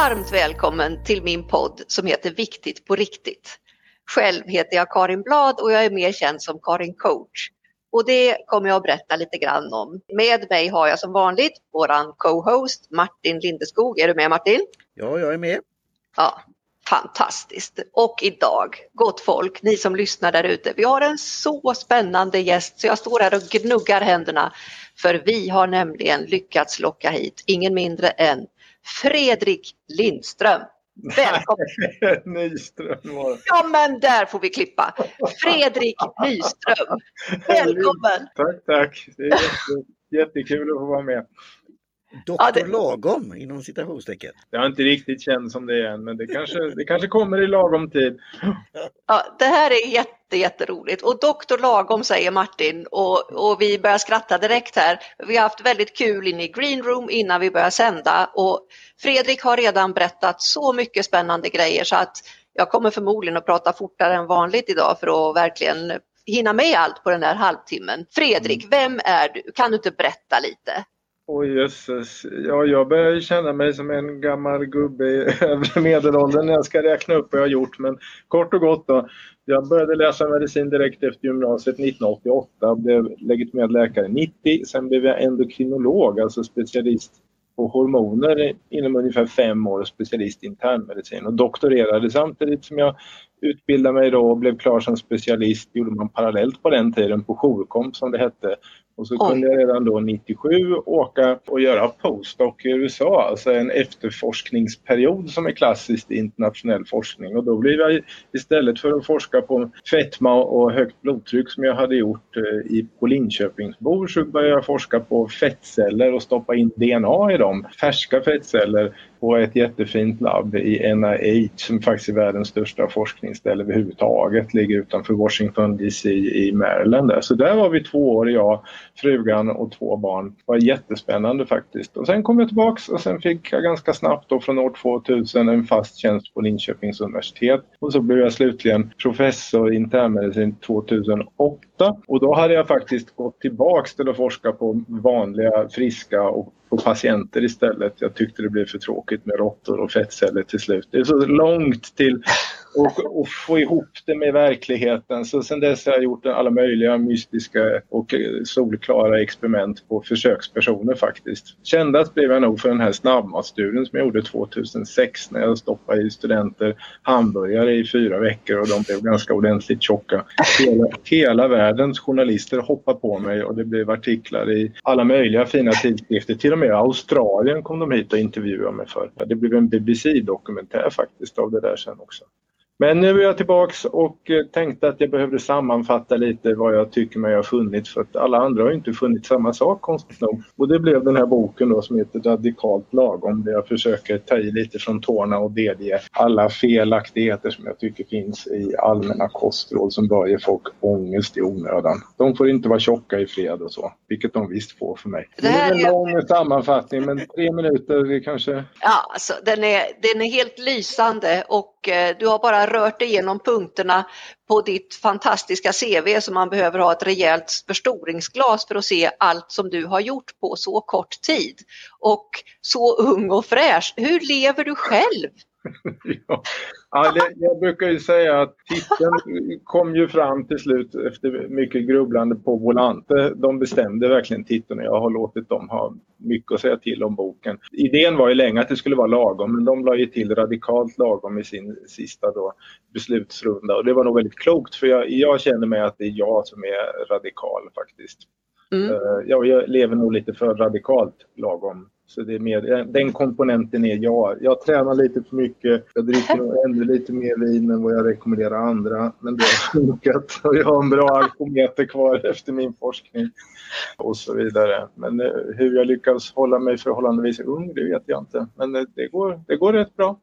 varmt välkommen till min podd som heter Viktigt på riktigt. Själv heter jag Karin Blad och jag är mer känd som Karin Coach. Och det kommer jag att berätta lite grann om. Med mig har jag som vanligt våran co-host Martin Lindeskog. Är du med Martin? Ja, jag är med. Ja, fantastiskt. Och idag, gott folk, ni som lyssnar där ute, vi har en så spännande gäst så jag står här och gnuggar händerna. För vi har nämligen lyckats locka hit ingen mindre än Fredrik Lindström. Välkommen! Nyström var det. Ja men där får vi klippa. Fredrik Nyström. Välkommen! Tack, tack. Det är jätte, jättekul att få vara med. Doktor Ja, det- Lagom inom citationstecken. Jag är inte riktigt känd som det än, men det kanske, det kanske kommer i lagom tid. Ja, det här är jätte, jätteroligt och doktor lagom säger Martin och, och vi börjar skratta direkt här. Vi har haft väldigt kul inne i green room innan vi börjar sända och Fredrik har redan berättat så mycket spännande grejer så att jag kommer förmodligen att prata fortare än vanligt idag för att verkligen hinna med allt på den här halvtimmen. Fredrik, vem är du? Kan du inte berätta lite? Åh jösses. Ja, jag börjar ju känna mig som en gammal gubbe i övre medelåldern när jag ska räkna upp vad jag har gjort. Men kort och gott då. Jag började läsa medicin direkt efter gymnasiet 1988 och blev legitimerad läkare 90. Sen blev jag endokrinolog, alltså specialist på hormoner inom ungefär fem år och specialist i internmedicin och doktorerade samtidigt som jag utbildade mig då och blev klar som specialist gjorde man parallellt på den tiden på jourkomp som det hette. Och så Oj. kunde jag redan då 97 åka och göra postdoc i USA, alltså en efterforskningsperiod som är klassiskt i internationell forskning. Och då blev jag istället för att forska på fetma och högt blodtryck som jag hade gjort eh, i, på Linköpingsbor så började jag forska på fettceller och stoppa in DNA i dem. Färska fettceller på ett jättefint labb i NIH som faktiskt är världens största forskningsställe överhuvudtaget. Ligger utanför Washington DC i Maryland. Där. Så där var vi två år, jag, frugan och två barn. Det var jättespännande faktiskt. Och sen kom jag tillbaks och sen fick jag ganska snabbt då från år 2000 en fast tjänst på Linköpings universitet. Och så blev jag slutligen professor i internmedicin 2008. Och då hade jag faktiskt gått tillbaks till att forska på vanliga, friska och på patienter istället. Jag tyckte det blev för tråkigt med råttor och fettceller till slut. Det är så långt till och, och, få ihop det med verkligheten. Så sen dess har jag gjort alla möjliga mystiska och solklara experiment på försökspersoner faktiskt. Kändast blev jag nog för den här snabbmatsstudien som jag gjorde 2006 när jag stoppade i studenter hamburgare i fyra veckor och de blev ganska ordentligt tjocka. Hela, hela världens journalister hoppade på mig och det blev artiklar i alla möjliga fina tidskrifter. Till och med i Australien kom de hit och intervjuade mig för. Det blev en BBC-dokumentär faktiskt av det där sen också. Men nu är jag tillbaks och eh, tänkte att jag behövde sammanfatta lite vad jag tycker mig ha funnit för att alla andra har inte funnit samma sak konstigt nog. Och det blev den här boken då som heter Radikalt lagom där jag försöker ta i lite från tårna och delge alla felaktigheter som jag tycker finns i allmänna kostråd som bör ge folk ångest i onödan. De får inte vara tjocka i fred och så, vilket de visst får för mig. Det här är en lång sammanfattning men tre minuter kanske Ja, alltså, den, är, den är helt lysande och och eh, du har bara rört igenom punkterna på ditt fantastiska CV som man behöver ha ett rejält förstoringsglas för att se allt som du har gjort på så kort tid. Och så ung och fräsch. Hur lever du själv? Ja. Ja, det- jag brukar ju säga att titeln kom ju fram till slut efter mycket grubblande på Volante. De bestämde verkligen titeln och jag har låtit dem ha mycket att säga till om boken. Idén var ju länge att det skulle vara lagom men de la ju till radikalt lagom i sin sista då beslutsrunda och det var nog väldigt klokt för jag, jag känner mig att det är jag som är radikal faktiskt. Mm. Eh, ja, jag lever nog lite för radikalt lagom. Så det är mer, den komponenten är jag. Jag tränar lite för mycket. Jag dricker nog ännu lite mer vin än vad jag rekommenderar andra. Men det har funkat. Och jag har en bra alkometer kvar efter min forskning. Och så vidare. Men eh, hur jag lyckas hålla mig förhållandevis ung, det vet jag inte. Men eh, det går, det går rätt bra.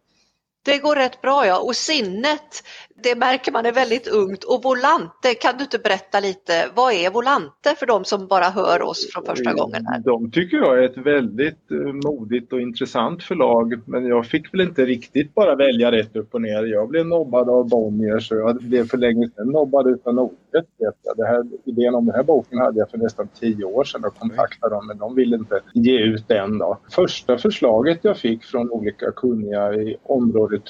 Det går rätt bra ja. Och sinnet, det märker man är väldigt ungt. Och Volante, kan du inte berätta lite, vad är Volante för de som bara hör oss från första gången här? De tycker jag är ett väldigt eh, modigt och intressant förlag. Men jag fick väl inte riktigt bara välja rätt upp och ner. Jag blev nobbad av Bonnier så jag blev för länge sedan nobbad utan noter fortsätt berätta. Det här, idén om den här boken hade jag för nästan tio år sedan och kontaktade dem men de ville inte ge ut den. Då. Första förslaget jag fick från olika kunniga i området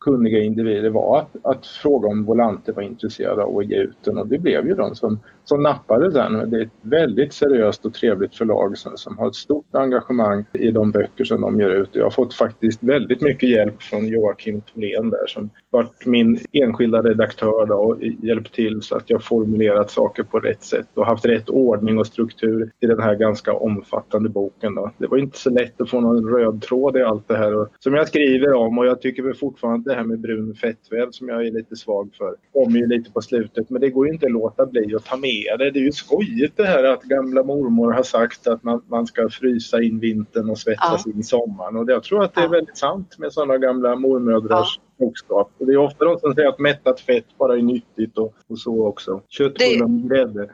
kunniga individer var att, att fråga om Volante var intresserade av att ge ut den och det blev ju de som, som nappade den. Det är ett väldigt seriöst och trevligt förlag som, som har ett stort engagemang i de böcker som de ger ut. Jag har fått faktiskt väldigt mycket hjälp från Joakim Tholén där som varit min enskilda redaktör då, och hjälpt till så att jag formulerat saker på rätt sätt och haft rätt ordning och struktur i den här ganska omfattande boken. Då. Det var inte så lätt att få någon röd tråd i allt det här och, som jag skriver om och jag tycker väl fortfarande det här med brun fettväv som jag är lite svag för kommer ju lite på slutet men det går ju inte att låta bli att ta med det. Det är ju skojigt det här att gamla mormor har sagt att man, man ska frysa in vintern och svettas ja. in sommaren och jag tror att det är väldigt sant med sådana gamla mormödrars ja klokskap. Det är ofta de som säger att mättat fett bara är nyttigt och, och så också. Köttbullar med grädde.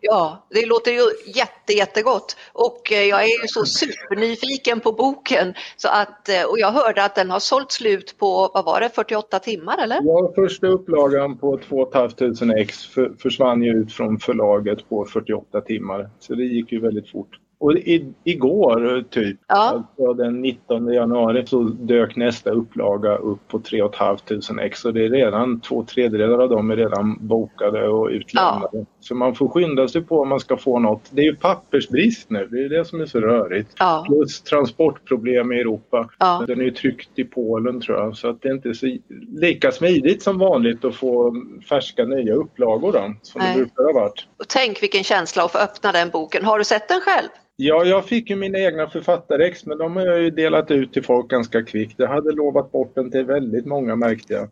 Ja, det låter ju jätte, jättegott och eh, jag är ju så supernyfiken på boken så att, eh, och jag hörde att den har sålt slut på, vad var det, 48 timmar eller? Ja, första upplagan på 2 500 ex försvann ju ut från förlaget på 48 timmar så det gick ju väldigt fort. Och i, igår typ, ja. alltså den 19 januari, så dök nästa upplaga upp på 3 500 ex och det är redan två tredjedelar av dem är redan bokade och utlämnade. Ja. Så man får skynda sig på om man ska få något. Det är ju pappersbrist nu, det är det som är så rörigt. Ja. Plus transportproblem i Europa. Ja. Den är ju tryckt i Polen tror jag, så att det är inte så lika smidigt som vanligt att få färska nya upplagor då, som Nej. det brukar ha varit. Och tänk vilken känsla att få öppna den boken. Har du sett den själv? Ja, jag fick ju mina egna författarex men de har jag ju delat ut till folk ganska kvickt. Jag hade lovat bort den till väldigt många märkte jag.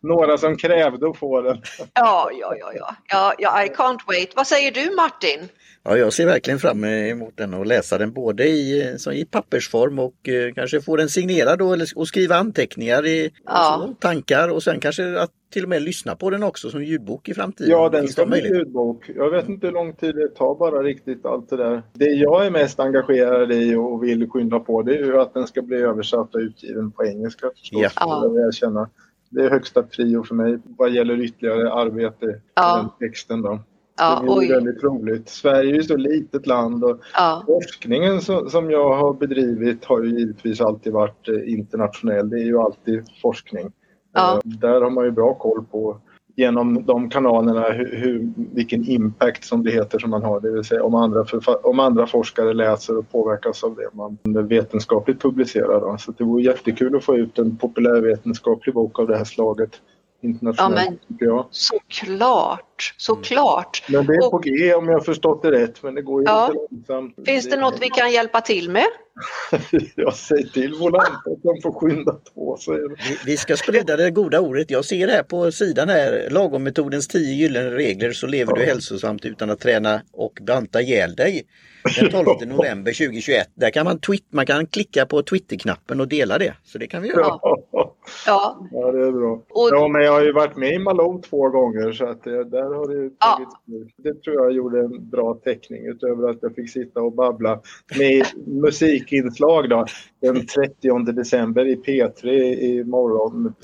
några som krävde att få den. ja, ja, ja, ja, ja, I can't wait. Vad säger du Martin? Ja, jag ser verkligen fram emot den och läsa den både i, så i pappersform och eh, kanske få den signerad då, eller, och skriva anteckningar i ja. alltså, tankar och sen kanske att till och med lyssna på den också som ljudbok i framtiden. Ja, den ska bli ljudbok. Jag vet inte hur lång tid det tar bara riktigt allt det där. Det jag är mest engagerad i och vill skynda på det är ju att den ska bli översatt och utgiven på engelska förstås. Ja. Jag. Det är högsta prio för mig vad gäller ytterligare arbete ja. med texten. Då. Ja, det är oj. väldigt roligt. Sverige är ju så litet land och ja. forskningen som jag har bedrivit har ju givetvis alltid varit eh, internationell. Det är ju alltid forskning. Ja. Eh, där har man ju bra koll på genom de kanalerna hur, hur, vilken impact som det heter som man har. Det vill säga om andra, om andra forskare läser och påverkas av det man vetenskapligt publicerar. Då. Så det vore jättekul att få ut en populärvetenskaplig bok av det här slaget internationellt. Ja, men, tycker jag. Såklart, såklart. Mm. Men det är på G om jag har förstått det rätt men det går ju ja. lite långsamt. Finns det, det något vi kan hjälpa till med? jag säger till Volante att de får skynda på sig. Vi ska sprida det goda ordet. Jag ser här på sidan här, lagommetodens tio gyllene regler så lever ja. du hälsosamt utan att träna och banta ihjäl dig. Den 12 november 2021. Där kan man, tweet, man kan klicka på Twitterknappen och dela det. Så det kan vi göra. Ja, ja. ja det är bra. Och... Ja, men jag har ju varit med i Malou två gånger så att det, där har det tagit ja. Det tror jag gjorde en bra teckning utöver att jag fick sitta och babbla med musikinslag då, den 30 december i P3 i morgon.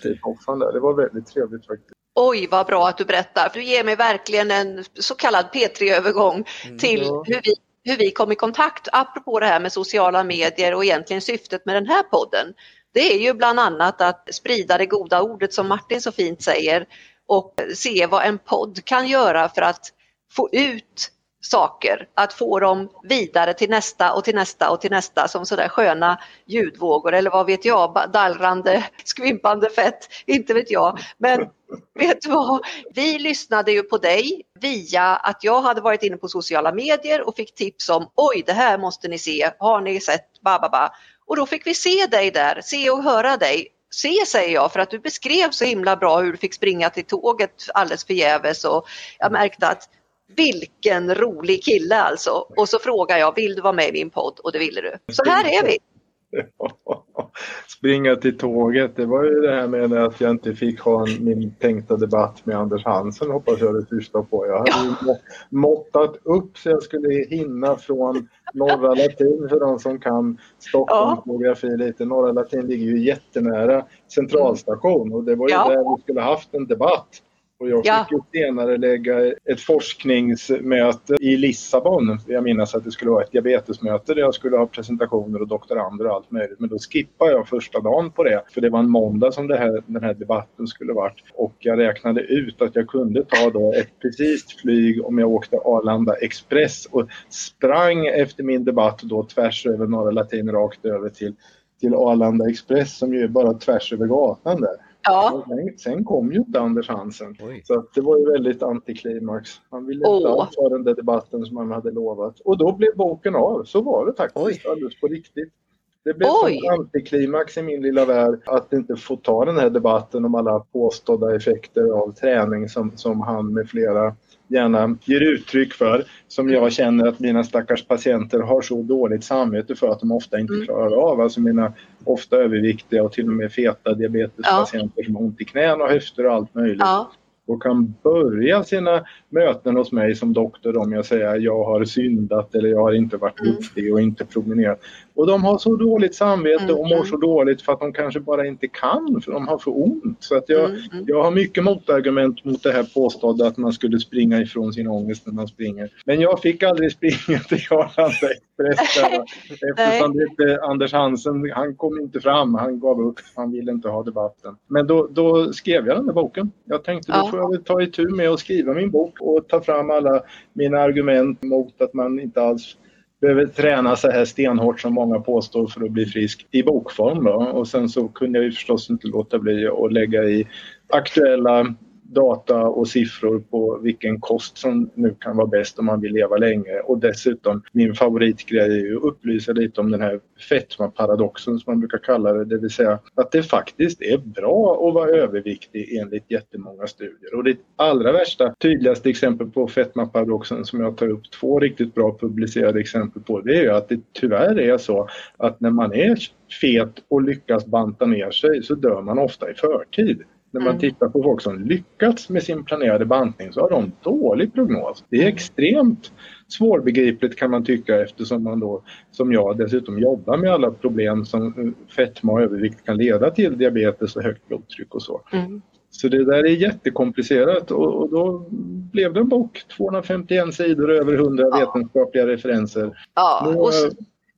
Det var väldigt trevligt faktiskt. Oj, vad bra att du berättar. Du ger mig verkligen en så kallad P3-övergång mm, till ja. hur vi hur vi kom i kontakt, apropå det här med sociala medier och egentligen syftet med den här podden. Det är ju bland annat att sprida det goda ordet som Martin så fint säger och se vad en podd kan göra för att få ut saker, att få dem vidare till nästa och till nästa och till nästa som sådär sköna ljudvågor eller vad vet jag, dallrande, skvimpande fett, inte vet jag. Men vet du vad, vi lyssnade ju på dig via att jag hade varit inne på sociala medier och fick tips om oj, det här måste ni se, har ni sett, bababa. Och då fick vi se dig där, se och höra dig se säger jag för att du beskrev så himla bra hur du fick springa till tåget alldeles förgäves och jag märkte att vilken rolig kille alltså. Och så frågar jag, vill du vara med i min podd? Och det ville du. Så här är vi. Springa till tåget, det var ju det här med att jag inte fick ha min tänkta debatt med Anders Hansen hoppas jag det syftar på. Jag hade ja. måttat upp så jag skulle hinna från Norra Latin för de som kan Stockholms ja. geografi lite. Norra Latin ligger ju jättenära centralstation och det var ju ja. där vi skulle haft en debatt. Och jag fick ja. senare lägga ett forskningsmöte i Lissabon. Jag minns att det skulle vara ett diabetesmöte där jag skulle ha presentationer och doktorander och allt möjligt. Men då skippade jag första dagen på det. För det var en måndag som här, den här debatten skulle varit. Och jag räknade ut att jag kunde ta då ett precis flyg om jag åkte Arlanda Express och sprang efter min debatt då tvärs över Norra Latin rakt över till till Arlanda Express som ju är bara tvärs över gatan där. Ja. Sen, sen kom ju inte Anders Hansen. Oj. Så det var ju väldigt antiklimax. Han ville inte alls ha den där debatten som han hade lovat. Och då blev boken av. Så var det faktiskt, Oj. alldeles på riktigt. Det blev en antiklimax i min lilla värld att inte få ta den här debatten om alla påstådda effekter av träning som, som han med flera gärna ger uttryck för. Som jag känner att mina stackars patienter har så dåligt samvete för att de ofta inte mm. klarar av. Alltså mina ofta överviktiga och till och med feta diabetespatienter ja. som har ont i knän och höfter och allt möjligt. Ja och kan börja sina möten hos mig som doktor om jag säger jag har syndat eller jag har inte varit mm. duktig och inte promenerat. Och de har så dåligt samvete och mår mm. så dåligt för att de kanske bara inte kan för de har för ont. Så att jag, mm, jag har mycket motargument mot det här påstådda att man skulle springa ifrån sin ångest när man springer. Men jag fick aldrig springa till Arlanda Express eftersom det Anders Hansen, han kom inte fram, han gav upp, han ville inte ha debatten. Men då, då skrev jag den där boken. Jag tänkte då får jag väl ta itu med att skriva min bok och ta fram alla mina argument mot att man inte alls behöver träna så här stenhårt som många påstår för att bli frisk i bokform. Då. Och sen så kunde jag ju förstås inte låta bli att lägga i aktuella data och siffror på vilken kost som nu kan vara bäst om man vill leva länge. Och dessutom, min favoritgrej är ju att upplysa lite om den här fetmaparadoxen som man brukar kalla det. Det vill säga att det faktiskt är bra att vara överviktig enligt jättemånga studier. Och det allra värsta, tydligaste exempel på fetmaparadoxen som jag tar upp två riktigt bra publicerade exempel på, det är ju att det tyvärr är så att när man är fet och lyckas banta ner sig så dör man ofta i förtid. När man tittar på folk som lyckats med sin planerade bantning så har de dålig prognos. Det är mm. extremt svårbegripligt kan man tycka eftersom man då, som jag, dessutom jobbar med alla problem som fetma och övervikt kan leda till, diabetes och högt blodtryck och så. Mm. Så det där är jättekomplicerat och, och, då blev det en bok, 251 sidor över 100 ja. vetenskapliga referenser. Ja, och,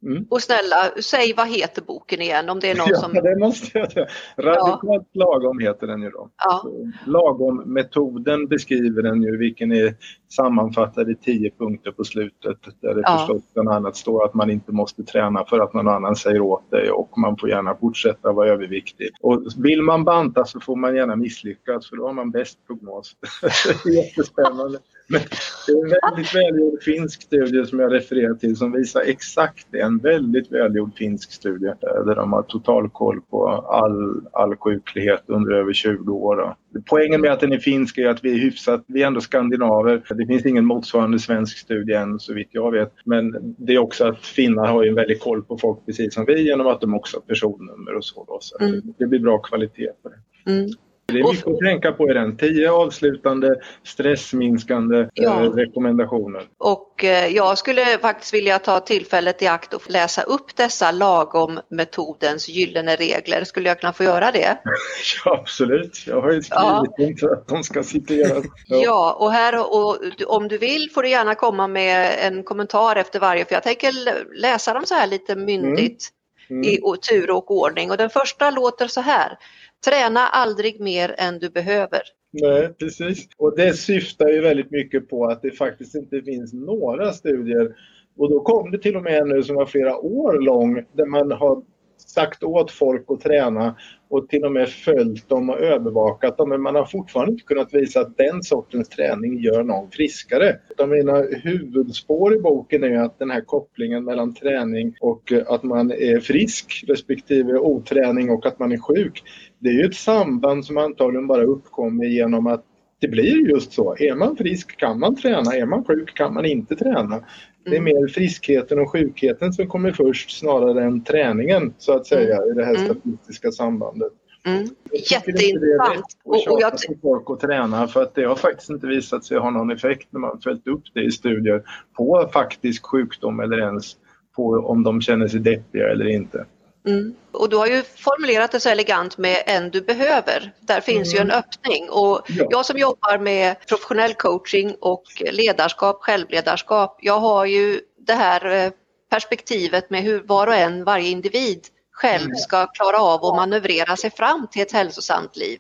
Mm. Och snälla, säg vad heter boken igen om det är någon ja, som... det måste jag säga. Radikalt ja. lagom heter den ju då. Ja. Lagom-metoden beskriver den ju, vilken är sammanfattad i tio punkter på slutet där det ja. förstås bland annat står att man inte måste träna för att någon annan säger åt dig och man får gärna fortsätta vara överviktig. Och vill man banta så får man gärna misslyckas för då har man bäst prognos. Jättespännande. Men det är en väldigt välgjord finsk studie som jag refererar till som visar exakt det. En väldigt välgjord finsk studie där de har total koll på all, all sjuklighet under över 20 år. Poängen med att den är finsk är att vi är hyfsat, vi är ändå skandinaver. Det finns ingen motsvarande svensk studie än så vitt jag vet. Men det är också att finnar har ju en väldig koll på folk precis som vi genom att de också har personnummer och så. Då. så mm. Det blir bra kvalitet på det. Mm. Det är mycket att tänka på i den. Tio avslutande stressminskande eh, ja. eh, rekommendationer. Och eh, jag skulle faktiskt vilja ta tillfället i akt och läsa upp dessa lagom-metodens gyllene regler. Skulle jag kunna få göra det? ja, absolut. Jag har ju skrivit ja. att de ska citeras. Ja. ja, och här och, om du vill får du gärna komma med en kommentar efter varje, för jag tänker läsa dem så här lite myndigt. Mm. Mm. i tur och ordning. Och den första låter så här. Träna aldrig mer än du behöver. Nej, precis. Och det syftar ju väldigt mycket på att det faktiskt inte finns några studier och då kom det till och med en nu som var flera år lång där man har sagt åt folk att träna och till och med följt dem och övervakat dem men man har fortfarande inte kunnat visa att den sortens träning gör någon friskare. Av mina huvudspår i boken är att den här kopplingen mellan träning och att man är frisk respektive oträning och att man är sjuk det är ju ett samband som antagligen bara uppkommer genom att det blir just så. Är man frisk kan man träna, är man sjuk kan man inte träna. Det är mm. mer friskheten och sjukheten som kommer först snarare än träningen så att säga mm. i det här mm. statistiska sambandet. Mm. Jätteintressant. Och, och jag folk att träna för att det har faktiskt inte visat sig ha någon effekt när man följt upp det i studier på faktisk sjukdom eller ens på om de känner sig deppiga eller inte. Mm. Och du har ju formulerat det så elegant med en du behöver. Där finns mm. ju en öppning och ja. jag som jobbar med professionell coaching och ledarskap, självledarskap, jag har ju det här eh, perspektivet med hur var och en, varje individ själv mm. ska klara av att manövrera sig fram till ett hälsosamt liv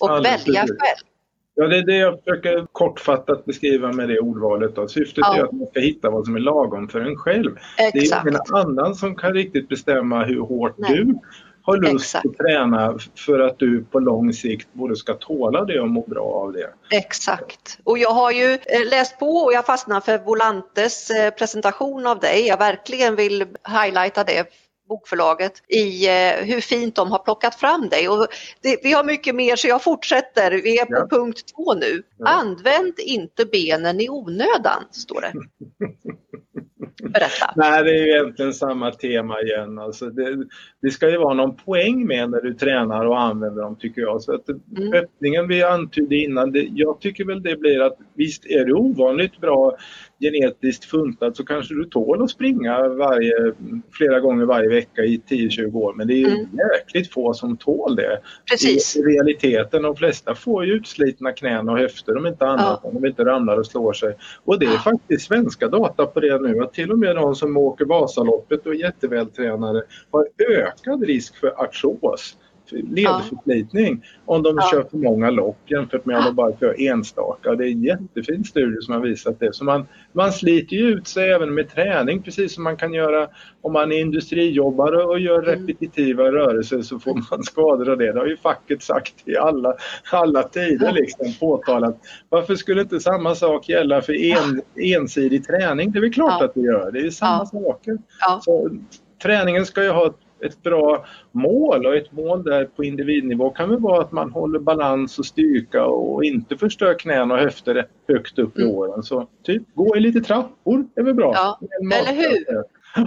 och Alldeles välja själv. Ja, det är det jag försöker kortfattat beskriva med det ordvalet. Då. Syftet ja. är att man ska hitta vad som är lagom för en själv. Exakt. Det är ingen annan som kan riktigt bestämma hur hårt Nej. du har lust Exakt. att träna för att du på lång sikt både ska tåla det och må bra av det. Exakt. Och jag har ju eh, läst på och jag fastnar för Volantes eh, presentation av dig. Jag verkligen vill highlighta det bokförlaget i eh, hur fint de har plockat fram dig. Och det, vi har mycket mer så jag fortsätter. Vi är på ja. punkt två nu. Ja. Använd inte benen i onödan, står det. Berätta. Nej, det är ju egentligen samma tema igen. Alltså det, det, ska ju vara någon poäng med när du tränar och använder dem tycker jag. Så att mm. Öppningen vi antydde innan, det, jag tycker väl det blir att visst är du ovanligt bra genetiskt funtad så kanske du tål att springa varje, flera gånger varje vecka i 10-20 år. Men det är ju mm. jäkligt få som tål det. Precis. I realiteten, de flesta får ju utslitna knän och höfter om inte annat, ja. om de inte ramlar och slår sig. Och det är faktiskt svenska data på det nu, att till och med de som åker Vasaloppet och är jättevältränade har ökad risk för artros ledförslitning om de ja. kör för många lopp jämfört med om de bara kör enstaka. Det är en jättefin studie som har visat det. Så man, man sliter ju ut sig även med träning precis som man kan göra om man är industrijobbare och gör mm. repetitiva mm. rörelser så får man skador av det. Det har ju facket sagt i alla, alla tider liksom påtalat. Varför skulle inte samma sak gälla för en, ensidig träning? Det är väl klart ja. att det gör. Det är samma ja. saker. Ja. Så, träningen ska ju ha ett ett bra mål och ett mål där på individnivå kan väl vara att man håller balans och styrka och inte förstör knän och höfter högt upp i mm. åren. Så typ gå i lite trappor är väl bra. Ja, eller hur?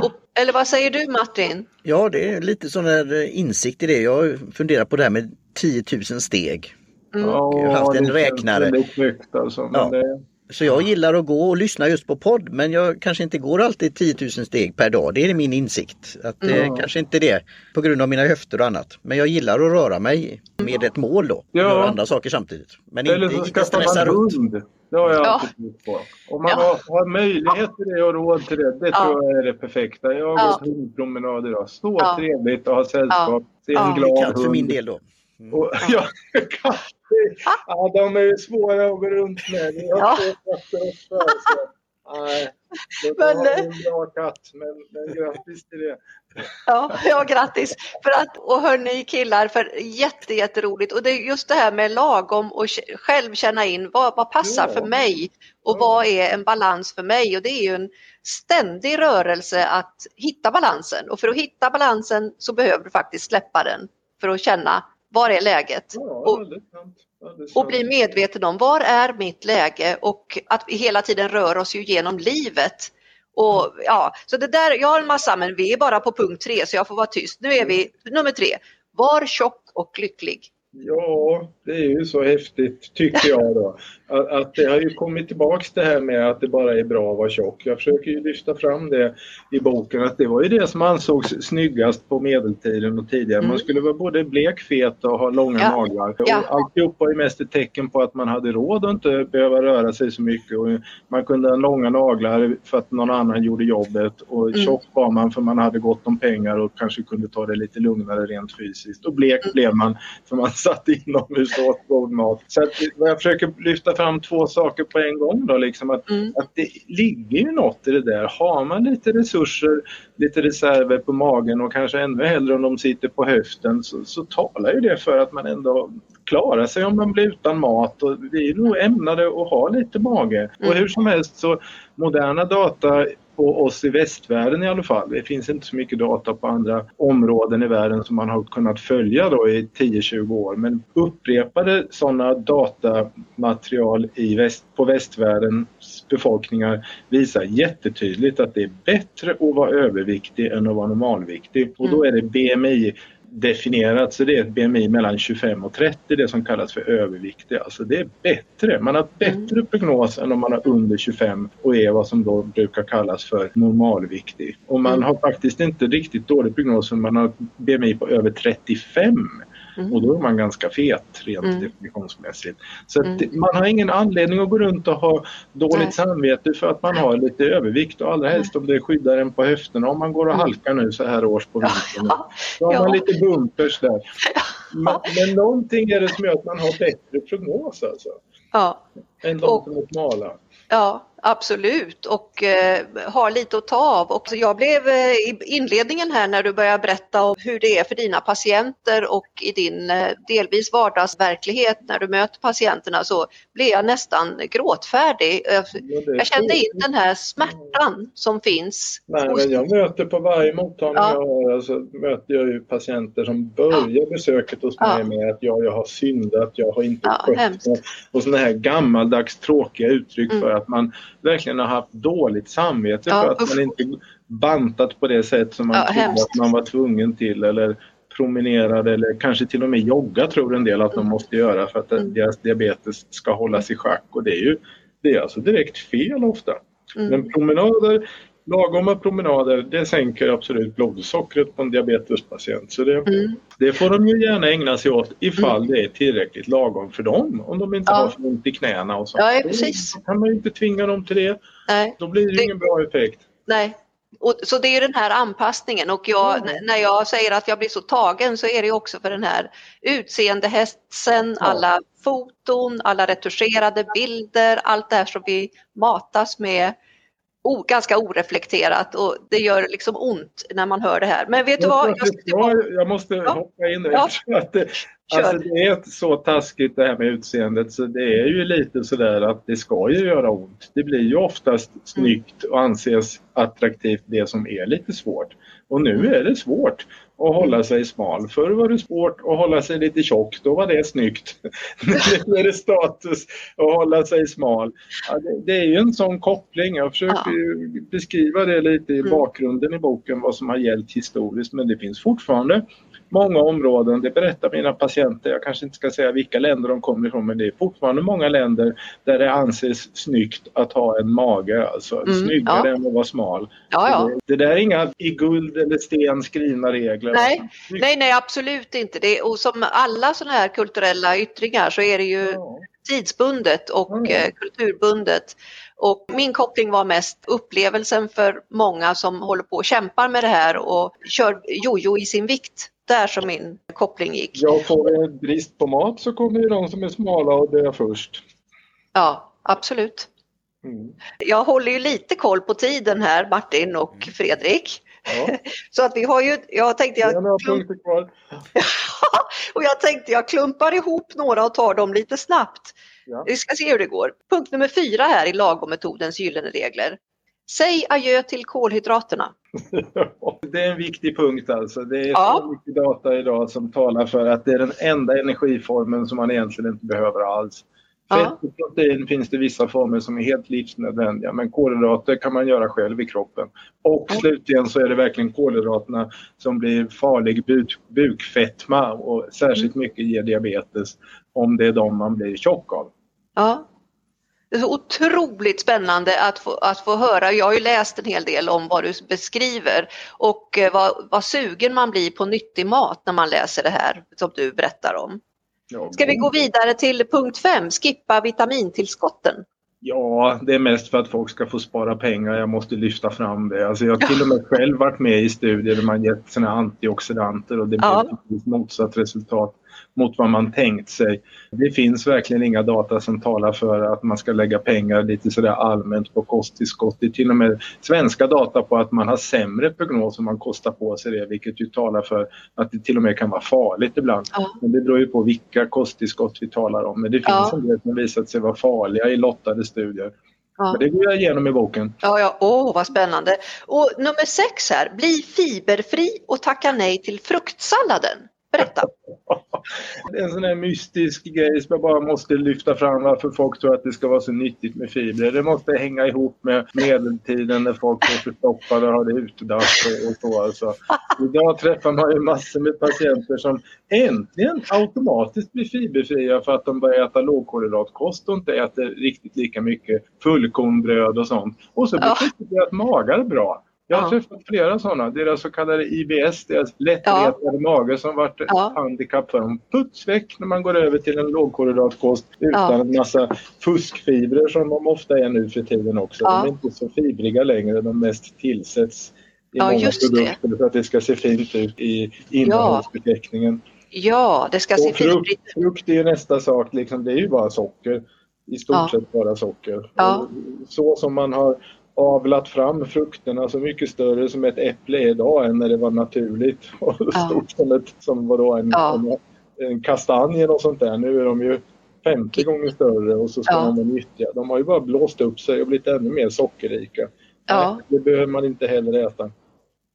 Och, eller vad säger du Martin? Ja, det är lite sån här insikt i det. Jag funderar på det här med 10 000 steg. Mm. Jag har haft en räknare. Högt alltså, ja. det... Så jag gillar att gå och lyssna just på podd men jag kanske inte går alltid 10 000 steg per dag. Det är min insikt. Att det mm. kanske inte det på grund av mina höfter och annat. Men jag gillar att röra mig med ett mål då. Ja. Göra andra saker samtidigt. Men Eller inte, så inte stressa runt. Hund. Det har jag alltid ja. på. Om man ja. har, har, möjlighet till det och råd till det, det ja. tror jag är det perfekta. Jag har ja. gått hundpromenad idag. Så ja. trevligt att ha sällskap. Se en glad hund. för min del då. Mm. Och, ja, ja, de är ju svåra att gå runt med. Jag har två katter också. Så. Nej, men, har en bra katt, men, men grattis till det. Ja, ja, grattis. För att, och hörni killar, för jätte, jätteroligt. Och det är just det här med lagom och själv känna in vad, vad passar ja. för mig och ja. vad är en balans för mig. Och det är ju en ständig rörelse att hitta balansen. Och för att hitta balansen så behöver du faktiskt släppa den för att känna var är läget? Ja, och, och bli medveten om var är mitt läge och att vi hela tiden rör oss ju genom livet. Och, ja, så det där, jag har en massa, men vi är bara på punkt tre så jag får vara tyst. Nu är vi nummer tre. Var tjock och lycklig. Ja, det är ju så häftigt tycker jag då. Att, att det har ju kommit tillbaks det här med att det bara är bra att vara tjock. Jag försöker ju lyfta fram det i boken att det var ju det som ansågs snyggast på medeltiden och tidigare. Mm. Man skulle vara både blek, fet och ha långa ja. naglar. Ja. Och alltihop var ju mest ett tecken på att man hade råd att inte behöva röra sig så mycket. Och man kunde ha långa naglar för att någon annan gjorde jobbet och mm. tjock var man för man hade gott om pengar och kanske kunde ta det lite lugnare rent fysiskt. Och blek mm. blev man för man satt inomhus och åt god mat. Så att, jag försöker lyfta fram två saker på en gång då. Liksom att, mm. att det ligger ju något i det där. Har man lite resurser, lite reserver på magen och kanske ännu hellre om de sitter på höften så, så talar ju det för att man ändå klarar sig om man blir utan mat och vi är nog ämnade att ha lite mage. Mm. Och hur som helst så moderna data på oss i västvärlden i alla fall. Det finns inte så mycket data på andra områden i världen som man har kunnat följa då i 10-20 år. Men upprepade sådana datamaterial i väst, på västvärldens befolkningar visar jättetydligt att det är bättre att vara överviktig än att vara normalviktig. Och då är det BMI definierat så det är ett BMI mellan 25 och 30, det som kallas för överviktig. Alltså det är bättre, man har bättre mm. prognos än om man har under 25 och är vad som då brukar kallas för normalviktig. Och man mm. har faktiskt inte riktigt dålig prognos om man har BMI på över 35. Mm. Och då är man ganska fet rent mm. definitionsmässigt. Så mm. man har ingen anledning att gå runt och ha dåligt Nej. samvete för att man har lite övervikt och allra helst om det skyddar en på höfterna. Om man går och mm. halkar nu så här års på vintern. Ja. Då har ja. man lite bumpers där. Ja. Men, men någonting är det som gör att man har bättre prognos alltså. Ja. Än de som är smala. Ja, absolut och eh, har lite att ta av. Och jag blev eh, i inledningen här när du började berätta om hur det är för dina patienter och i din eh, delvis vardagsverklighet när du möter patienterna så blev jag nästan gråtfärdig. Jag kände in den här smärtan som finns. Nej, men jag möter på varje mottagning ja. jag har, alltså, möter jag ju patienter som börjar ja. besöket hos mig ja. med att jag, jag har syndat, jag har inte ja, skött mig. Och sådana här gammaldags tråkiga uttryck mm. för att man verkligen har haft dåligt samvete ja, för att usch. man inte bantat på det sätt som man ja, trodde att man var tvungen till eller promenerade eller kanske till och med jogga tror en del att de mm. måste göra för att mm. deras diabetes ska hållas i schack och det är ju det är alltså direkt fel ofta. Mm. Men promenader lagoma promenader det sänker absolut blodsockret på en diabetespatient. Så det, mm. det får de ju gärna ägna sig åt ifall mm. det är tillräckligt lagom för dem. Om de inte ja. har för ont i knäna och sånt. Ja, precis. Då kan man ju inte tvinga dem till det. Nej. Då blir det, det ingen bra effekt. Nej, och, så det är den här anpassningen och jag, mm. när jag säger att jag blir så tagen så är det också för den här utseendehetsen, ja. alla foton, alla retuscherade bilder, allt det här som vi matas med o, ganska oreflekterat och det gör liksom ont när man hör det här. Men vet du vad? Jag, jag, jag måste ja. hoppa in där. Ja. Att det, alltså det är så taskigt det här med utseendet så det är ju lite sådär att det ska ju göra ont. Det blir ju oftast snyggt och anses attraktivt det som är lite svårt. Och nu mm. är det svårt att hålla sig smal. Förr var det svårt att hålla sig lite tjock, då var det snyggt. nu är det status att hålla sig smal. Ja, det, det, är ju en sån koppling. Jag försöker ja. beskriva det lite i mm. bakgrunden i boken, vad som har gällt historiskt, men det finns fortfarande många områden, det berättar mina patienter, jag kanske inte ska säga vilka länder de kommer ifrån men det är fortfarande många länder där det anses snyggt att ha en mage, alltså mm, snyggare ja. än att vara smal. Ja, ja. Det, det, där är inga i guld eller sten skrivna regler. Nej, nej, nej absolut inte. Det, och som alla sådana här kulturella yttringar så är det ju ja. tidsbundet och eh, kulturbundet. Och min koppling var mest upplevelsen för många som håller på och kämpar med det här och kör jojo i sin vikt där som min koppling gick. Ja, får vi brist på mat så kommer ju de som är smala och dö först. Ja, absolut. Mm. Jag håller ju lite koll på tiden här, Martin och mm. Fredrik. Ja. Så att vi har ju, jag tänkte jag... punkter kvar. och jag tänkte jag klumpar ihop några och tar dem lite snabbt. Ja. Vi ska se hur det går. Punkt nummer fyra här i lagommetodens gyllene regler. Säg adjö till kolhydraterna. det är en viktig punkt alltså. Det är ja. så mycket data idag som talar för att det är den enda energiformen som man egentligen inte behöver alls. Fett och protein finns det vissa former som är helt livsnödvändiga men kolhydrater kan man göra själv i kroppen. Och ja. slutligen så är det verkligen kolhydraterna som blir farlig buk bukfetma och särskilt mm. mycket ger diabetes om det är de man blir tjock av. Ja, det är så otroligt spännande att få, att få höra. Jag har ju läst en hel del om vad du beskriver och eh, vad, vad sugen man blir på nyttig mat när man läser det här som du berättar om. Ska vi gå vidare till punkt 5, skippa vitamintillskotten? Ja, det är mest för att folk ska få spara pengar. Jag måste lyfta fram det. Alltså jag har till och med själv varit med i studier där man gett sina antioxidanter och det blir ja. motsatt resultat mot vad man tänkt sig. Det finns verkligen inga data som talar för att man ska lägga pengar lite sådär allmänt på kosttillskott. Det är till och med svenska data på att man har sämre prognos om man kostar på sig det vilket ju talar för att det till och med kan vara farligt ibland. Ja. Men det beror ju på vilka kosttillskott vi talar om. Men det finns ja. en del som visat sig vara farliga i lottade studier. Ja. Men det går jag igenom i boken. Ja, ja. Åh, vad spännande. Och nummer sex här, bli fiberfri och tacka nej till fruktsalladen. Berätta! Det är en sån här mystisk grej som jag bara måste lyfta fram varför folk tror att det ska vara så nyttigt med fibrer. Det måste hänga ihop med medeltiden när folk var förstoppade och hade utedass och, och så. Alltså. Idag träffar man ju massor med patienter som äntligen automatiskt blir fiberfria för att de börjar äta lågkolhydratkost och inte äter riktigt lika mycket fullkornbröd och sånt. Och så blir ja. deras magar bra. Jag har ja. träffat flera sådana. Deras så kallade IBS, deras lättretade ja. mage som varit ett ja. handikapp för dem. Puts väck när man går över till en lågkolhydratkost utan ja. en massa fuskfibrer som de ofta är nu för tiden också. Ja. De är inte så fibriga längre, de mest tillsätts i ja, många produkter det. för att det ska se fint ut i innehållsförteckningen. Ja, det ska se frukt, fint ut. Frukt är nästa sak, liksom, det är ju bara socker. I stort sett bara socker. Så som man har avlat fram frukterna så mycket större som ett äpple är idag än när det var naturligt. Och ja. stort som, ett, som var då en, ja. en, en kastanj eller sånt där. Nu är de ju 50 gånger större och så ska ja. vara nyttiga. De har ju bara blåst upp sig och blivit ännu mer sockerrika. Ja. Det behöver man inte heller äta.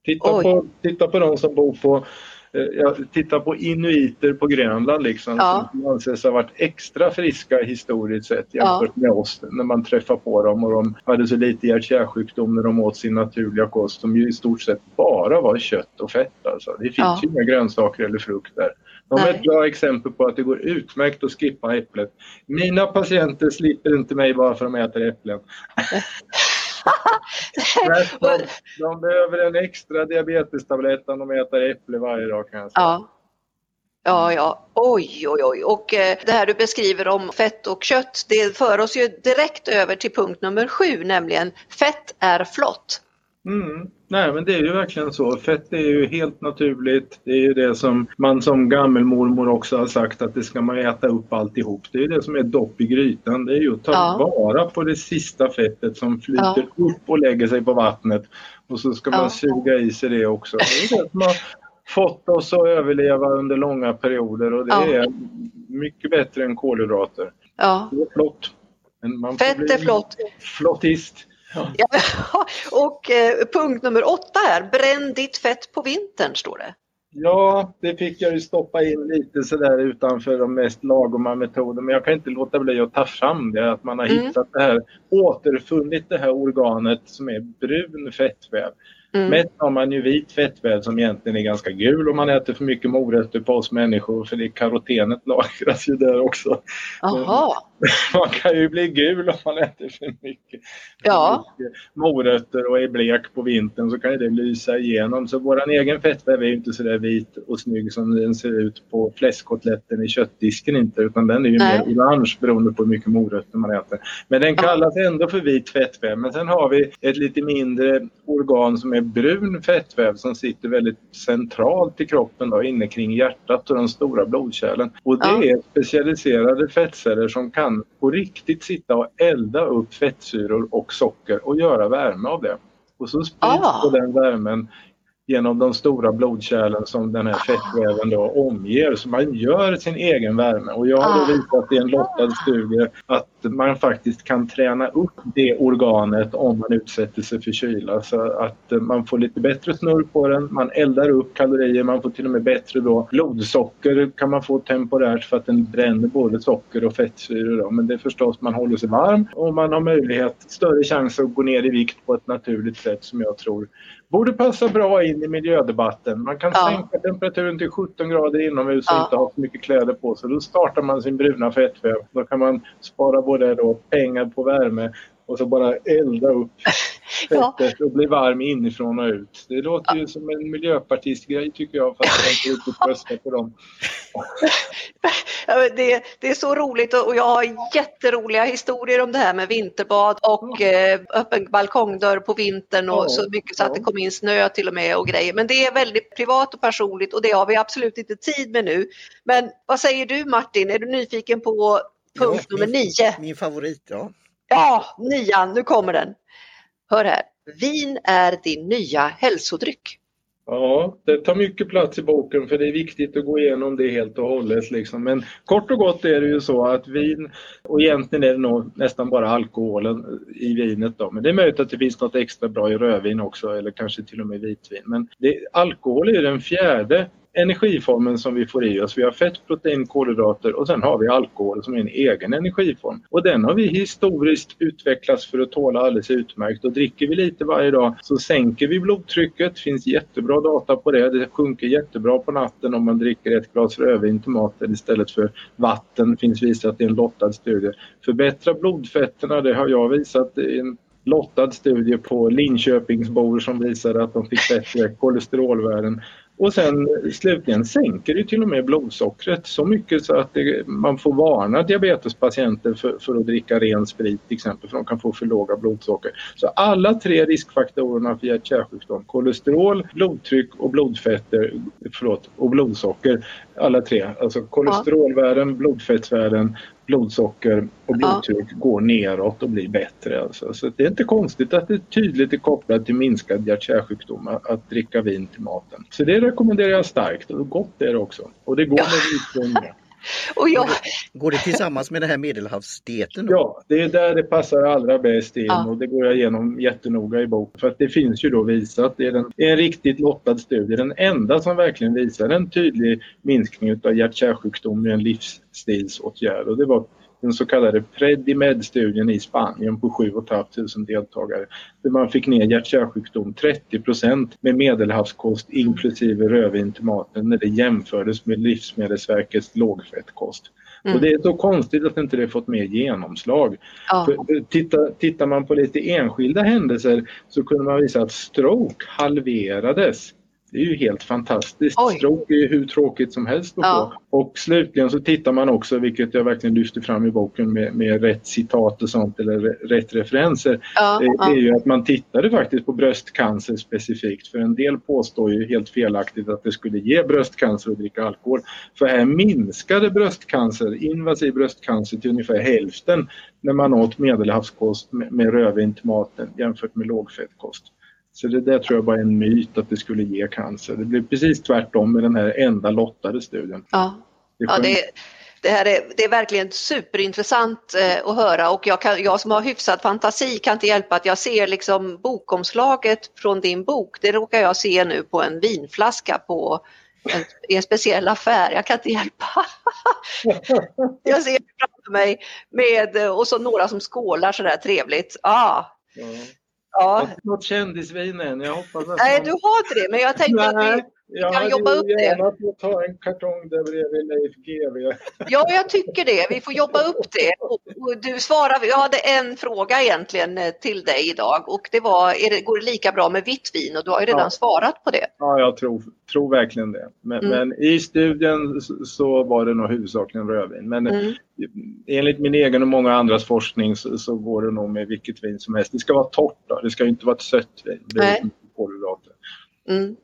Titta på, titta på de som bor på jag tittar på inuiter på Grönland liksom, ja. som anses ha varit extra friska historiskt sett jämfört ja. med oss när man träffar på dem och de hade så lite hjärt-kärlsjukdom när de åt sin naturliga kost som ju i stort sett bara var kött och fett. Alltså. Det finns ja. ju inga grönsaker eller frukt där. De är ett bra exempel på att det går utmärkt att skippa äpplet. Mina patienter slipper inte mig bara för att de äter äpplen. de, de behöver en extra diabetestablett om de äter äpple varje dag kan jag säga. Ja. Ja, ja, oj, oj, oj. Och eh, det här du beskriver om fett och kött, det för oss ju direkt över till punkt nummer sju, nämligen fett är flott. Mm. Nej men det är ju verkligen så. Fett är ju helt naturligt. Det är ju det som man som gammelmormor också har sagt att det ska man äta upp alltihop. Det är det som är dopp i grytan. Det är ju att ta ja. vara på det sista fettet som flyter ja. upp och lägger sig på vattnet. Och så ska man ja. suga i sig det också. Det är det som har fått oss att överleva under långa perioder och det är mycket bättre än kolhydrater. Ja. Det är flott. Fett är flott. Flottist. Ja. ja. och eh, punkt nummer åtta här, bränn ditt fett på vintern står det. Ja, det fick jag ju stoppa in lite sådär utanför de mest lagoma metoderna. Men jag kan inte låta bli att ta fram det, att man har mm. hittat det här, återfunnit det här organet som är brun fettväv. Mm. Mest har man ju vit fettväv som egentligen är ganska gul om man äter för mycket morötter på oss människor för det karotenet lagras ju där också. Aha. Man kan ju bli gul om man äter för mycket, ja. för mycket morötter och är blek på vintern så kan det lysa igenom. Så vår egen fettväv är ju inte så där vit och snygg som den ser ut på fläskkotletten i köttdisken inte utan den är ju Nej. mer orange beroende på hur mycket morötter man äter. Men den kallas ändå för vit fettväv. Men sen har vi ett lite mindre organ som är brun fettväv som sitter väldigt centralt i kroppen då, inne kring hjärtat och de stora blodkärlen. Och det ja. är specialiserade fettceller som kan på riktigt sitta och elda upp fettsyror och socker och göra värme av det. Och så sprids ah. den värmen genom de stora blodkärlen som den här fettväven då omger. Så man gör sin egen värme och jag har ah. visat i en lottad studie att man faktiskt kan träna upp det organet om man utsätter sig för kyla så att man får lite bättre snurr på den, man eldar upp kalorier, man får till och med bättre då blodsocker kan man få temporärt för att den bränner både socker och fettsyror. Då. Men det är förstås, man håller sig varm och man har möjlighet, större chans att gå ner i vikt på ett naturligt sätt som jag tror borde passa bra in i miljödebatten. Man kan ja. sänka temperaturen till 17 grader inomhus och ja. inte ha så mycket kläder på sig. Då startar man sin bruna fettväv. Då kan man spara både då pengar på värme och så bara elda upp fettet ja. och bli varm inifrån och ut. Det låter ju som en miljöpartistgrej tycker jag fast jag inte riktigt röstar på dem. det, det, är så roligt och jag har jätteroliga historier om det här med vinterbad och eh, öppen balkongdörr på vintern och ja, så mycket så att det kom in snö till och med och grejer. Men det är väldigt privat och personligt och det har vi absolut inte tid med nu. Men vad säger du Martin, är du nyfiken på punkt ja, nummer nio? Min favorit, ja. Ja, nian, nu kommer den. Hör här. Vin är din nya hälsodryck. Ja, det tar mycket plats i boken för det är viktigt att gå igenom det helt och hållet. Liksom. Men kort och gott är det ju så att vin, och egentligen är det nog nästan bara alkoholen i vinet då, men det är möjligt att det finns något extra bra i rödvin också eller kanske till och med vitvin. Men det, alkohol är den fjärde energiformen som vi får i oss. Vi har fett, protein, kolhydrater och sen har vi alkohol som är en egen energiform. Och den har vi historiskt utvecklats för att tåla alldeles utmärkt och dricker vi lite varje dag så sänker vi blodtrycket. Det finns jättebra data på det. Det sjunker jättebra på natten om man dricker ett glas rödvin till maten istället för vatten. Det finns visat i en lottad studie. Förbättra blodfetterna, det har jag visat i en lottad studie på Linköpingsbor som visade att de fick bättre kolesterolvärden. Och sen slutligen sänker det till och med blodsockret så mycket så att det, man får varna diabetespatienter för, för, att dricka ren sprit till exempel för de kan få för låga blodsocker. Så alla tre riskfaktorerna för hjärt-kärlsjukdom, kolesterol, blodtryck och blodfetter, förlåt, och blodsocker, alla tre, alltså kolesterolvärden, blodfettsvärden blodsocker och blodtryck ja. går neråt och blir bättre. Alltså. Så det är inte konstigt att det tydligt är kopplat till minskad hjärt-kärlsjukdom att dricka vin till maten. Så det rekommenderar jag starkt och gott är det också. Och det går med vitvin och jag... Går det tillsammans med den här medelhavsdieten? Ja, det är där det passar allra bäst in ja. och det går jag igenom jättenoga i boken. För att det finns ju då visat, det är en, en riktigt lottad studie, den enda som verkligen visar en tydlig minskning av hjärt-kärlsjukdom med en livsstilsåtgärd. Och det var den så kallade Predimed-studien i Spanien på 7 500 deltagare. Där man fick ner hjärt-kärlsjukdom 30% med medelhavskost inklusive rödvin till maten när det jämfördes med Livsmedelsverkets lågfettkost. Mm. Och det är så konstigt att inte det fått mer genomslag. Ja. För, titta, tittar man på lite enskilda händelser så kunde man visa att stroke halverades det är ju helt fantastiskt. Oj. Stroke är ju hur tråkigt som helst att ja. få. Och slutligen så tittar man också, vilket jag verkligen lyfter fram i boken med, med rätt citat och sånt eller rätt referenser, ja, det, ja. är ju att man tittade faktiskt på bröstcancer specifikt. För en del påstår ju helt felaktigt att det skulle ge bröstcancer att dricka alkohol. För här minskade bröstcancer, invasiv bröstcancer till ungefär hälften när man åt medelhavskost med, med rödvin till maten jämfört med lågfettkost. Så det där tror jag bara är en myt att det skulle ge cancer. Det blir precis tvärtom med den här enda lottade studien. Ja, det, ja, det, det här är, det är verkligen superintressant eh, att höra och jag, kan, jag som har hyfsad fantasi kan inte hjälpa att jag ser liksom bokomslaget från din bok. Det råkar jag se nu på en vinflaska på en, i en speciell affär. Jag kan inte hjälpa. jag ser framför mig med och så några som skålar sådär trevligt. Ah. Mm. Ja. Något kändisvin än. Jag hoppas att Nej, du har inte det, men jag tänkte att vi, vi kan jobba upp det. Jag hade ta en kartong där bredvid Leif GW. Ja, jag tycker det. Vi får jobba upp det. Och du svarar, jag hade en fråga egentligen eh, till dig idag och det var, det, går det lika bra med vitt vin? Och du har ju redan ja. svarat på det. Ja, jag tror, tror verkligen det. Men, mm. men i studien så var det nog huvudsakligen rödvin. Men mm. enligt min egen och många andras forskning så, så, går det nog med vilket vin som helst. Det ska vara torrt då. det ska inte vara ett sött vin. Det är kolhydrater. Mm.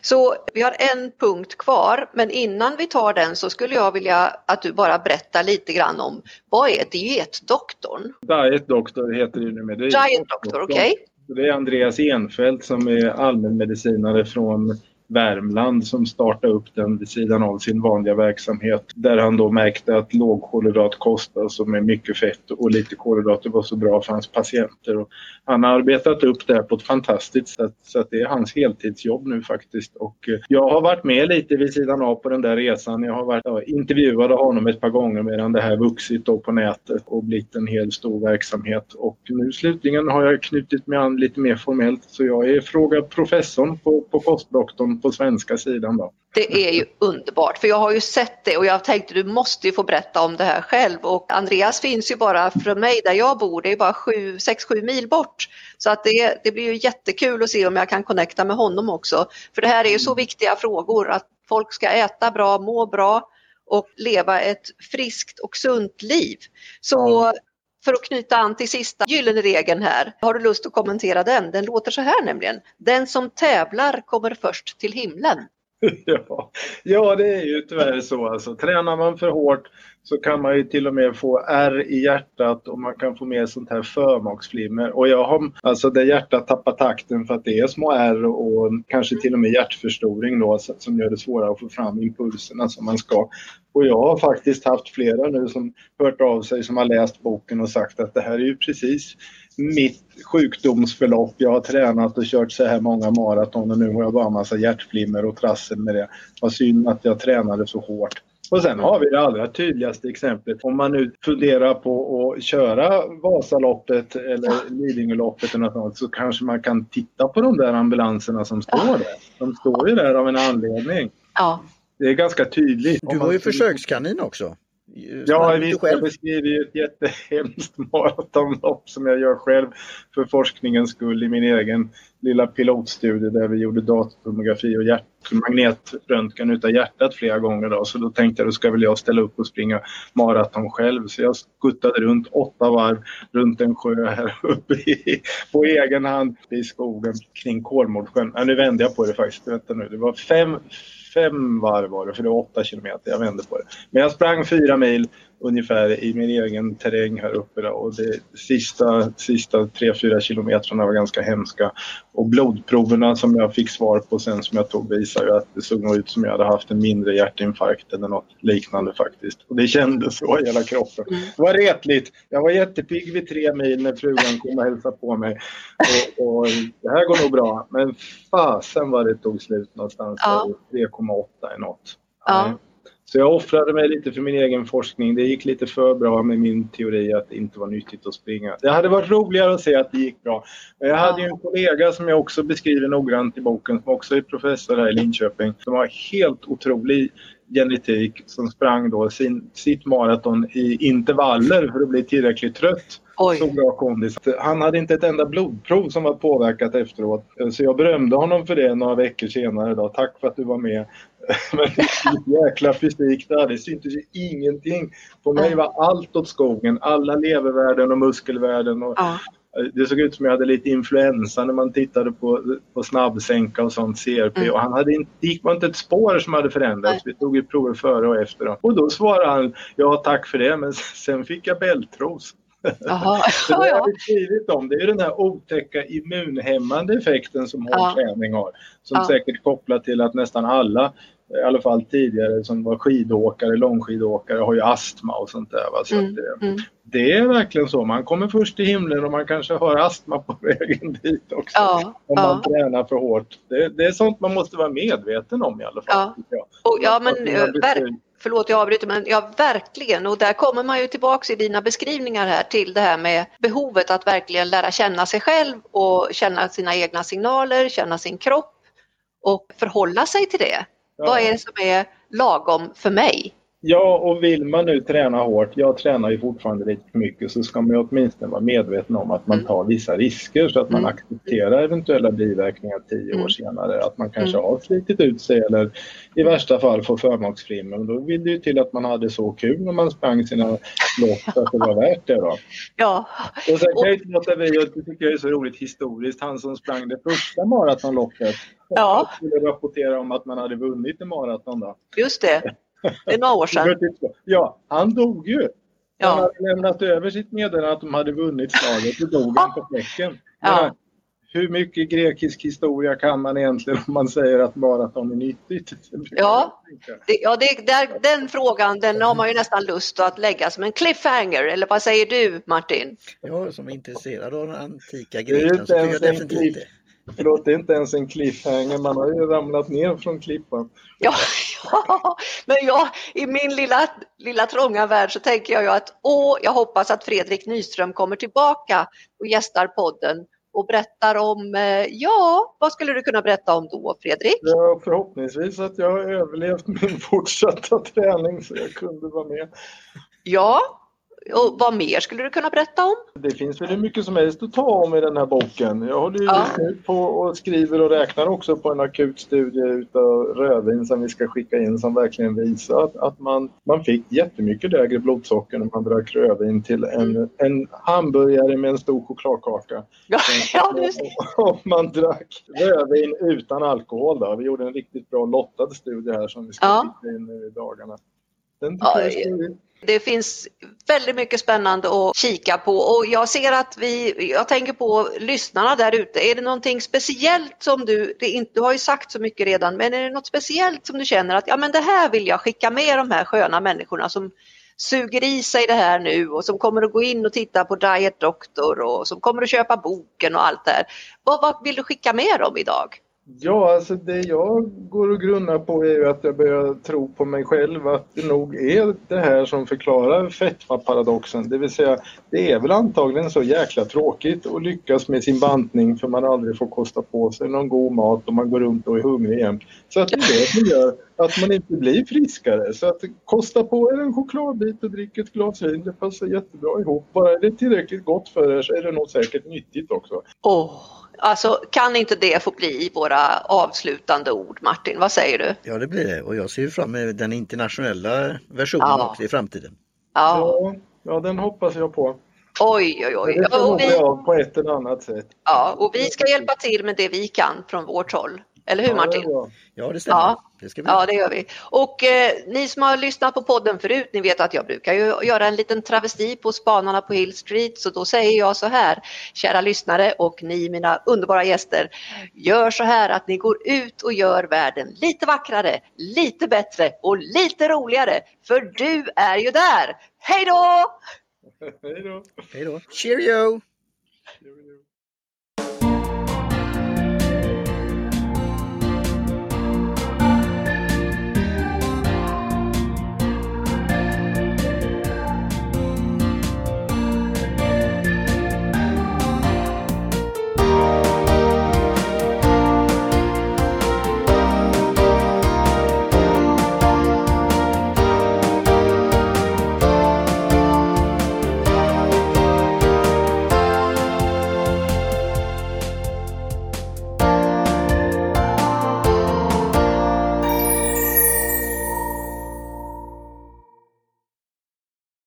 Så vi har en punkt kvar, men innan vi tar den så skulle jag vilja att du bara berättar lite grann om vad är dietdoktorn? Dietdoktor heter det numera. Dietdoktor, okej. Okay. Det är Andreas Enfeldt som är allmänmedicinare från Värmland som startade upp den vid sidan av sin vanliga verksamhet där han då märkte att lågkolhydratkost, alltså med mycket fett och lite kolhydrater var så bra för hans patienter. Och han har arbetat upp det här på ett fantastiskt sätt så att det är hans heltidsjobb nu faktiskt. Och eh, jag har varit med lite vid sidan av på den där resan. Jag har varit ja, intervjuad av honom ett par gånger medan det här vuxit då på nätet och blivit en hel stor verksamhet. Och nu slutligen har jag knutit mig an lite mer formellt så jag är fråga professorn på, på på svenska sidan. Då. Det är ju underbart för jag har ju sett det och jag tänkte du måste ju få berätta om det här själv och Andreas finns ju bara från mig där jag bor, det är bara 6-7 mil bort. Så att det, det blir ju jättekul att se om jag kan connecta med honom också. För det här är ju så viktiga frågor att folk ska äta bra, må bra och leva ett friskt och sunt liv. Så för att knyta an till sista gyllene regeln här, har du lust att kommentera den? Den låter så här nämligen. Den som tävlar kommer först till himlen. Ja, ja det är ju tyvärr så. Alltså, tränar man för hårt så kan man ju till och med få ärr i hjärtat och man kan få mer sånt här förmaksflimmer. Och jag har alltså där hjärtat tappar takten för att det är små ärr och kanske till och med hjärtförstoring då som gör det svårare att få fram impulserna som man ska. Och jag har faktiskt haft flera nu som hört av sig som har läst boken och sagt att det här är ju precis mitt sjukdomsförlopp. Jag har tränat och kört så här många maraton och nu har jag bara massa hjärtflimmer och trassel med det. Vad synd att jag tränade så hårt. Och sen har vi det allra tydligaste exemplet. Om man nu funderar på att köra Vasaloppet eller Lidingöloppet eller något sånt, så kanske man kan titta på de där ambulanserna som står där. De står ju där av en anledning. Ja. Det är ganska tydligt. Du var ju försökskanin också. Ja, visst, jag beskriver ju ett jättehemskt maratonlopp som jag gör själv för forskningens skull i min egen lilla pilotstudie där vi gjorde datortomografi och hjärt magnetröntgen utav hjärtat flera gånger. Då. Så då tänkte jag då ska väl jag ställa upp och springa maraton själv. Så jag skuttade runt åtta varv runt en sjö här uppe i, på egen hand i skogen kring Kolmårdssjön. Ja, nu vände jag på det faktiskt. Vänta nu. Det var fem, fem varv var det, för det var åtta kilometer. Jag vände på det. Men jag sprang fyra mil ungefär i min egen terräng här uppe. Då. Och det sista, sista 3-4 kilometrarna var ganska hemska. Och blodproverna som jag fick svar på sen som jag tog visar ju att det såg nog ut som jag hade haft en mindre hjärtinfarkt eller något liknande faktiskt. Och det kändes så i hela kroppen. Det var retligt. Jag var jättepigg vid tre mil när frugan kom och hälsade på mig. Och, och det här går nog bra. Men fasen vad det tog slut någonstans. Ja. 3,8 i något. Ja. Så jag offrade mig lite för min egen forskning. Det gick lite för bra med min teori att det inte var nyttigt att springa. Det hade varit roligare att se att det gick bra. Men jag hade ju en kollega som jag också beskriver noggrant i boken som också är professor här i Linköping som har helt otrolig genetik som sprang då sin, sitt maraton i intervaller för att bli tillräckligt trött. Oj. Så bra kondis. Han hade inte ett enda blodprov som var påverkat efteråt. Så jag berömde honom för det några veckor senare. Då. Tack för att du var med. Men jäkla fysik där, det syntes ju ingenting. På mig var allt åt skogen, alla levervärden och muskelvärden. Och ja. Det såg ut som jag hade lite influensa när man tittade på, på snabbsänka och sånt CRP. Mm. Och han hade inte, det var inte ett spår som hade förändrats. Vi tog ju prover före och efter. Och då svarade han, ja tack för det, men sen fick jag bältros. Jaha. det har vi skrivit om. Det är den här otäcka immunhämmande effekten som hård ja. träning har. Som ja. säkert kopplat till att nästan alla i alla fall tidigare som var skidåkare, långskidåkare har ju astma och sånt där. Va? Så mm, det, mm. det, är verkligen så. Man kommer först till himlen och man kanske har astma på vägen dit också. Ja, om man ja. tränar för hårt. Det, det, är sånt man måste vara medveten om i alla fall. Ja, och, ja men förlåt jag avbryter, men ja verkligen och där kommer man ju tillbaks i dina beskrivningar här till det här med behovet att verkligen lära känna sig själv och känna sina egna signaler, känna sin kropp och förhålla sig till det. Ja. Vad är det som är lagom för mig? Ja, och vill man nu träna hårt, jag tränar ju fortfarande lite för mycket, så ska man ju åtminstone vara medveten om att man mm. tar vissa risker så att man mm. accepterar eventuella biverkningar tio mm. år senare. Att man kanske mm. har slitit ut sig eller i värsta fall får förmaksflimmer. Då vill det ju till att man hade så kul när man sprang sina lopp att det var värt det. Då. Ja. Och sen kan jag inte låta bli, och det tycker jag är så roligt historiskt, han som sprang det första maratonloppet ja. skulle rapportera om att man hade vunnit en maraton. Då. Just det. Det är några år sedan. Ja, han dog ju. Ja. Han hade lämnat över sitt meddelande att de hade vunnit slaget och dog han på fläcken. Ja. Hur mycket grekisk historia kan man egentligen om man säger att maraton är nyttigt? Ja, det, ja det, där, den frågan den har man ju nästan lust att lägga som en cliffhanger. Eller vad säger du Martin? Jag som är intresserad av den antika Grekland så tycker jag definitivt det. Förlåt, det är inte ens en cliffhanger. Man har ju ramlat ner från klippan. Ja, ja men jag, i min lilla, lilla trånga värld så tänker jag ju att åh, jag hoppas att Fredrik Nyström kommer tillbaka och gästar podden och berättar om, eh, ja, vad skulle du kunna berätta om då Fredrik? Ja, förhoppningsvis att jag har överlevt min fortsatta träning så jag kunde vara med. Ja, och vad mer skulle du kunna berätta om? Det finns väl hur mycket som helst att ta om i den här boken. Jag håller ju ja. på och skriver och räknar också på en akut studie utav rödvin som vi ska skicka in som verkligen visar att, att man, man fick jättemycket lägre blodsocker när man drack rödvin till en, mm. en hamburgare med en stor chokladkaka. Ja, ja, Om man drack rödvin utan alkohol. Då. Vi gjorde en riktigt bra lottad studie här som vi ska ja. skicka in i dagarna. Den ja, jag det finns väldigt mycket spännande att kika på och jag ser att vi, jag tänker på lyssnarna där ute. Är det någonting speciellt som du, det du har ju sagt så mycket redan, men är det något speciellt som du känner att ja men det här vill jag skicka med de här sköna människorna som, suger i sig det här nu och som kommer att gå in och titta på Diet Doctor och som kommer att köpa boken och allt det här. Vad, vad vill du skicka med dem idag? Ja, alltså det jag går och grunnar på är ju att jag börjar tro på mig själv att det nog är det här som förklarar fetmaparadoxen. Det vill säga, det är väl antagligen så jäkla tråkigt att lyckas med sin bantning för man aldrig får kosta på sig någon god mat och man går runt och är hungrig jämt. Så att det är det som gör att man inte blir friskare. Så att kosta på er en chokladbit och drick ett glas vin, det passar jättebra ihop. Bara är det tillräckligt gott för er så är det nog säkert nyttigt också. Oh, Alltså kan inte det få bli våra avslutande ord Martin, vad säger du? Ja det blir det och jag ser fram emot den internationella versionen ja. också i framtiden. Ja. ja. Ja, den hoppas jag på. Oj, oj, oj. Det får vi... jag på ett eller annat sätt. Ja, och vi ska hjälpa till med det vi kan från vårt håll. Eller hur Martin? Ja, det stämmer. Ja. Det ska vi. ja, det gör vi. Och eh, ni som har lyssnat på podden förut, ni vet att jag brukar ju göra en liten travesti på Spanarna på Hill Street, så då säger jag så här, kära lyssnare och ni mina underbara gäster, gör så här att ni går ut och gör världen lite vackrare, lite bättre och lite roligare, för du är ju där. Hej då! Hej då! Hej då! Cheerio! Cheerio.